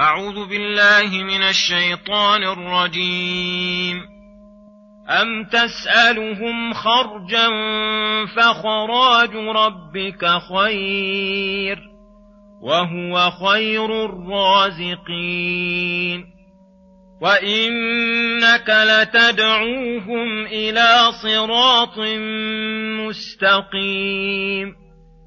أعوذ بالله من الشيطان الرجيم. أم تسألهم خرجا فخراج ربك خير وهو خير الرازقين. وإنك لتدعوهم إلى صراط مستقيم.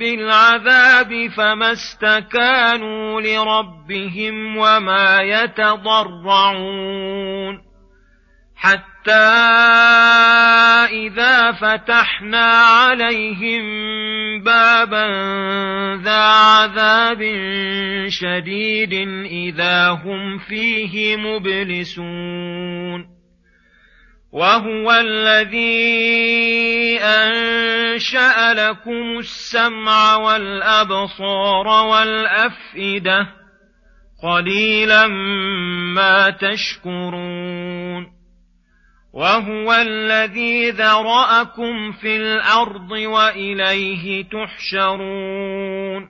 بالعذاب فما استكانوا لربهم وما يتضرعون. حتى إذا فتحنا عليهم بابا ذا عذاب شديد إذا هم فيه مبلسون. وهو الذي انشا لكم السمع والابصار والافئده قليلا ما تشكرون وهو الذي ذراكم في الأرض واليه تحشرون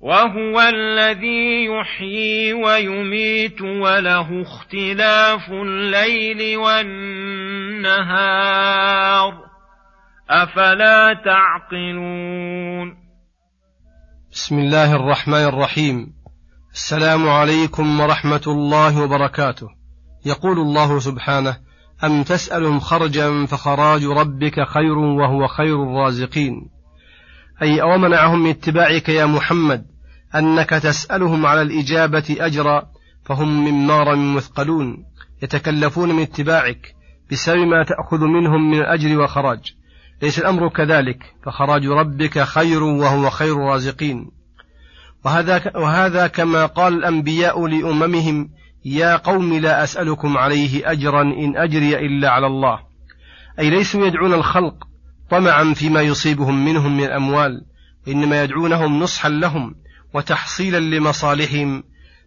وهو الذي يحيي ويميت وله اختلاف الليل والنهار أفلا تعقلون؟ بسم الله الرحمن الرحيم. السلام عليكم ورحمة الله وبركاته. يقول الله سبحانه أم تسألهم خرجا فخراج ربك خير وهو خير الرازقين. أي ومنعهم من اتباعك يا محمد أنك تسألهم على الإجابة أجرا فهم من نار مثقلون يتكلفون من اتباعك بسبب ما تأخذ منهم من الأجر وخراج ليس الأمر كذلك. فخراج ربك خير وهو خير الرازقين. وهذا, وهذا كما قال الأنبياء لأممهم يا قوم لا أسألكم عليه أجرا إن أجري إلا على الله. أي ليسوا يدعون الخلق طمعا فيما يصيبهم منهم من الأموال إنما يدعونهم نصحا لهم وتحصيلا لمصالحهم.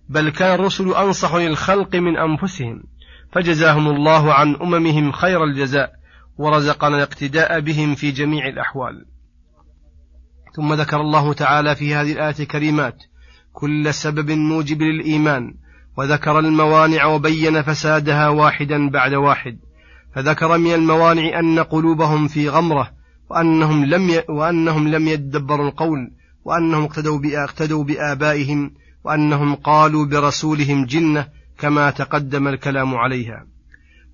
بل كان الرسل أنصح للخلق من أنفسهم فجزاهم الله عن أممهم خير الجزاء. ورزقنا الاقتداء بهم في جميع الأحوال. ثم ذكر الله تعالى في هذه الآية الكريمات كل سبب موجب للإيمان وذكر الموانع وبين فسادها واحدا بعد واحد. فذكر من الموانع أن قلوبهم في غمرة وأنهم لم ي... وأنهم لم يدبروا القول وأنهم اقتدوا اقتدوا بآبائهم وأنهم قالوا برسولهم جنة كما تقدم الكلام عليها.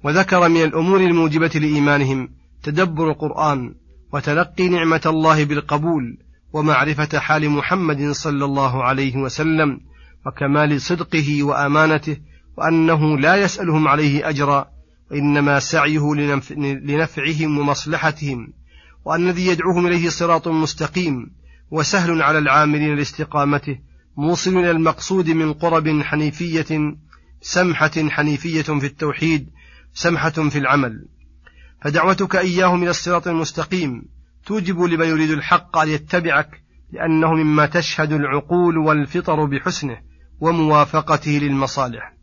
وذكر من الأمور الموجبة لإيمانهم تدبر القرآن وتلقي نعمة الله بالقبول ومعرفة حال محمد صلى الله عليه وسلم وكمال صدقه وأمانته وأنه لا يسألهم عليه أجرا وإنما سعيه لنفعهم ومصلحتهم وأن الذي يدعوهم إليه صراط مستقيم وسهل على العاملين لاستقامته موصل إلى المقصود من قرب حنيفية سمحة حنيفية في التوحيد سمحة في العمل. فدعوتك إياهم إلى الصراط المستقيم. توجب لمن يريد الحق أن يتبعك لأنه مما تشهد العقول والفطر بحسنه وموافقته للمصالح.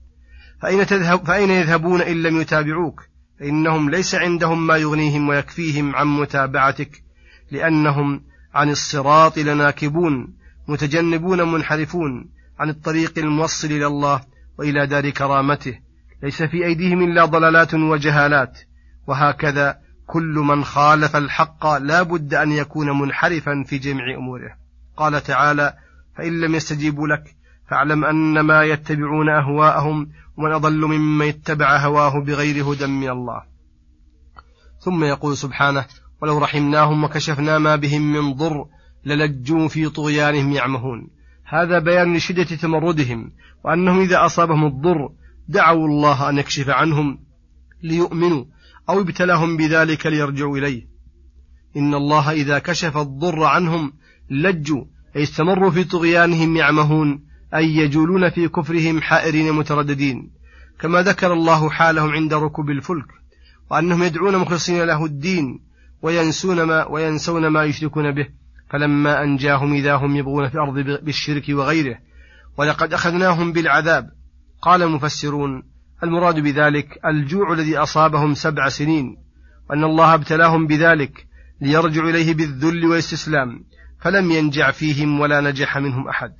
فأين, تذهب فأين يذهبون إن لم يتابعوك؟ فإنهم ليس عندهم ما يغنيهم ويكفيهم عن متابعتك لأنهم عن الصراط لناكبون متجنبون منحرفون عن الطريق الموصل إلى الله وإلى دار كرامته. ليس في أيديهم إلا ضلالات وجهالات. وهكذا كل من خالف الحق لا بد أن يكون منحرفا في جميع أموره. قال تعالى فإن لم يستجيبوا لك فاعلم أنما يتبعون أهواءهم ومن أضل ممن اتبع هواه بغير هدى من الله. ثم يقول سبحانه ولو رحمناهم وكشفنا ما بهم من ضر للجوا في طغيانهم يعمهون. هذا بيان لشدة تمردهم وأنهم إذا أصابهم الضر دعوا الله أن يكشف عنهم ليؤمنوا أو ابتلاهم بذلك ليرجعوا إليه. إن الله إذا كشف الضر عنهم لجوا أي استمروا في طغيانهم يعمهون أي يجولون في كفرهم حائرين مترددين. كما ذكر الله حالهم عند ركوب الفلك وأنهم يدعون مخلصين له الدين وينسون ما وينسون ما يشركون به. فلما أنجاهم إذا هم يبغون في الأرض بالشرك وغيره ولقد أخذناهم بالعذاب. قال المفسرون المراد بذلك الجوع الذي أصابهم سبع سنين وأن الله ابتلاهم بذلك ليرجعوا إليه بالذل والاستسلام فلم ينجع فيهم ولا نجح منهم أحد.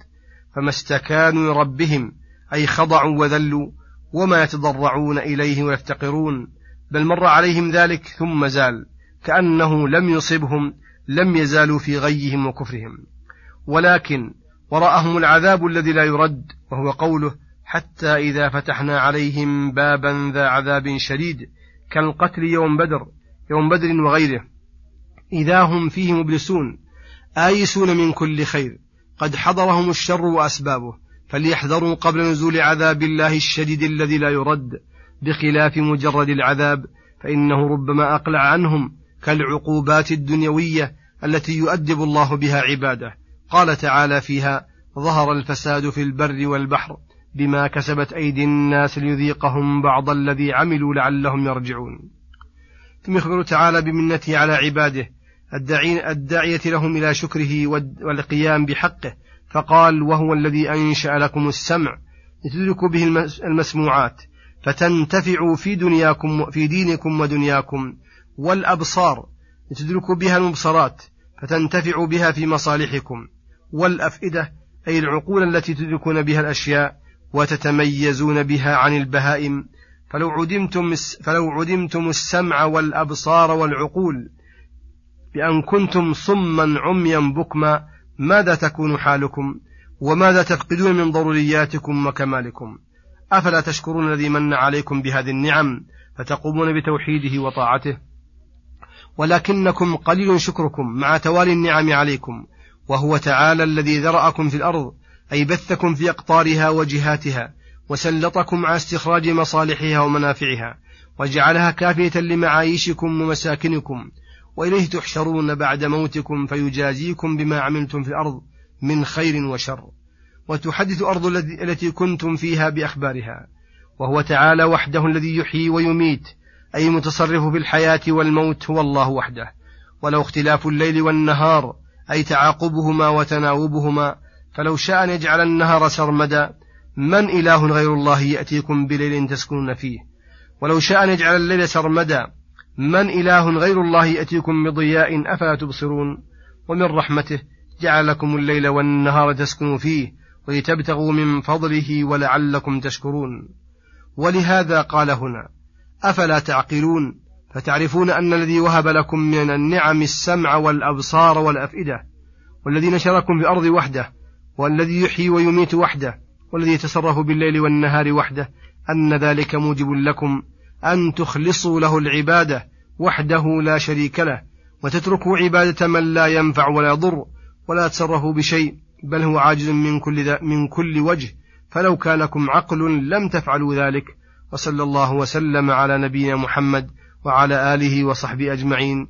فما استكانوا لربهم أي خضعوا وذلوا وما يتضرعون إليه ويفتقرون بل مر عليهم ذلك ثم زال كأنه لم يصبهم لم يزالوا في غيهم وكفرهم. ولكن وراءهم العذاب الذي لا يرد وهو قوله حتى إذا فتحنا عليهم بابا ذا عذاب شديد كالقتل يوم بدر يوم بدر وغيره. إذا هم فيه مبلسون آيسون من كل خير. قد حضرهم الشر وأسبابه فليحذروا قبل نزول عذاب الله الشديد الذي لا يرد. بخلاف مجرد العذاب فإنه ربما أقلع عنهم كالعقوبات الدنيوية التي يؤدب الله بها عباده. قال تعالى فيها ظهر الفساد في البر والبحر بما كسبت أيدي الناس ليذيقهم بعض الذي عملوا لعلهم يرجعون. ثم يخبر تعالى بمنته على عباده الداعية لهم إلى شكره والقيام بحقه فقال وهو الذي أنشأ لكم السمع لتدركوا به المسموعات فتنتفعوا في دنياكم في دينكم ودنياكم والأبصار لتدركوا بها المبصرات فتنتفعوا بها في مصالحكم والأفئدة أي العقول التي تدركون بها الأشياء وتتميزون بها عن البهائم. فلو عدمتم فلو عدمتم السمع والأبصار والعقول بأن كنتم صما عميا بكما ماذا تكون حالكم؟ وماذا تفقدون من ضرورياتكم وكمالكم؟ أفلا تشكرون الذي من عليكم بهذه النعم فتقومون بتوحيده وطاعته؟ ولكنكم قليل شكركم مع توالي النعم عليكم وهو تعالى الذي ذرأكم في الأرض أي بثكم في أقطارها وجهاتها وسلطكم على استخراج مصالحها ومنافعها وجعلها كافية لمعايشكم ومساكنكم وإليه تحشرون بعد موتكم فيجازيكم بما عملتم في الأرض من خير وشر. وتحدث أرض التي كنتم فيها بأخبارها وهو تعالى وحده الذي يحيي ويميت أي متصرف في الحياة والموت هو الله وحده. ولو اختلاف الليل والنهار أي تعاقبهما وتناوبهما فلو شاء أن يجعل النهار سرمدا من إله غير الله يأتيكم بليل تسكنون فيه؟ ولو شاء أن يجعل الليل سرمدا من إله غير الله يأتيكم بضياء أفلا تبصرون؟ ومن رحمته جعل لكم الليل والنهار تسكنوا فيه ولتبتغوا من فضله ولعلكم تشكرون. ولهذا قال هنا أفلا تعقلون؟ فتعرفون أن الذي وهب لكم من النعم السمع والأبصار والأفئدة والذي نشركم في الأرض وحده والذي يحيي ويميت وحده والذي يتصرف بالليل والنهار وحده أن ذلك موجب لكم أن تخلصوا له العبادة وحده لا شريك له وتتركوا عبادة من لا ينفع ولا يضر ولا تصرفوا بشيء بل هو عاجز من كل, من كل وجه. فلو كان لكم عقل لم تفعلوا ذلك. وصلى الله وسلم على نبينا محمد وعلى آله وصحبه أجمعين.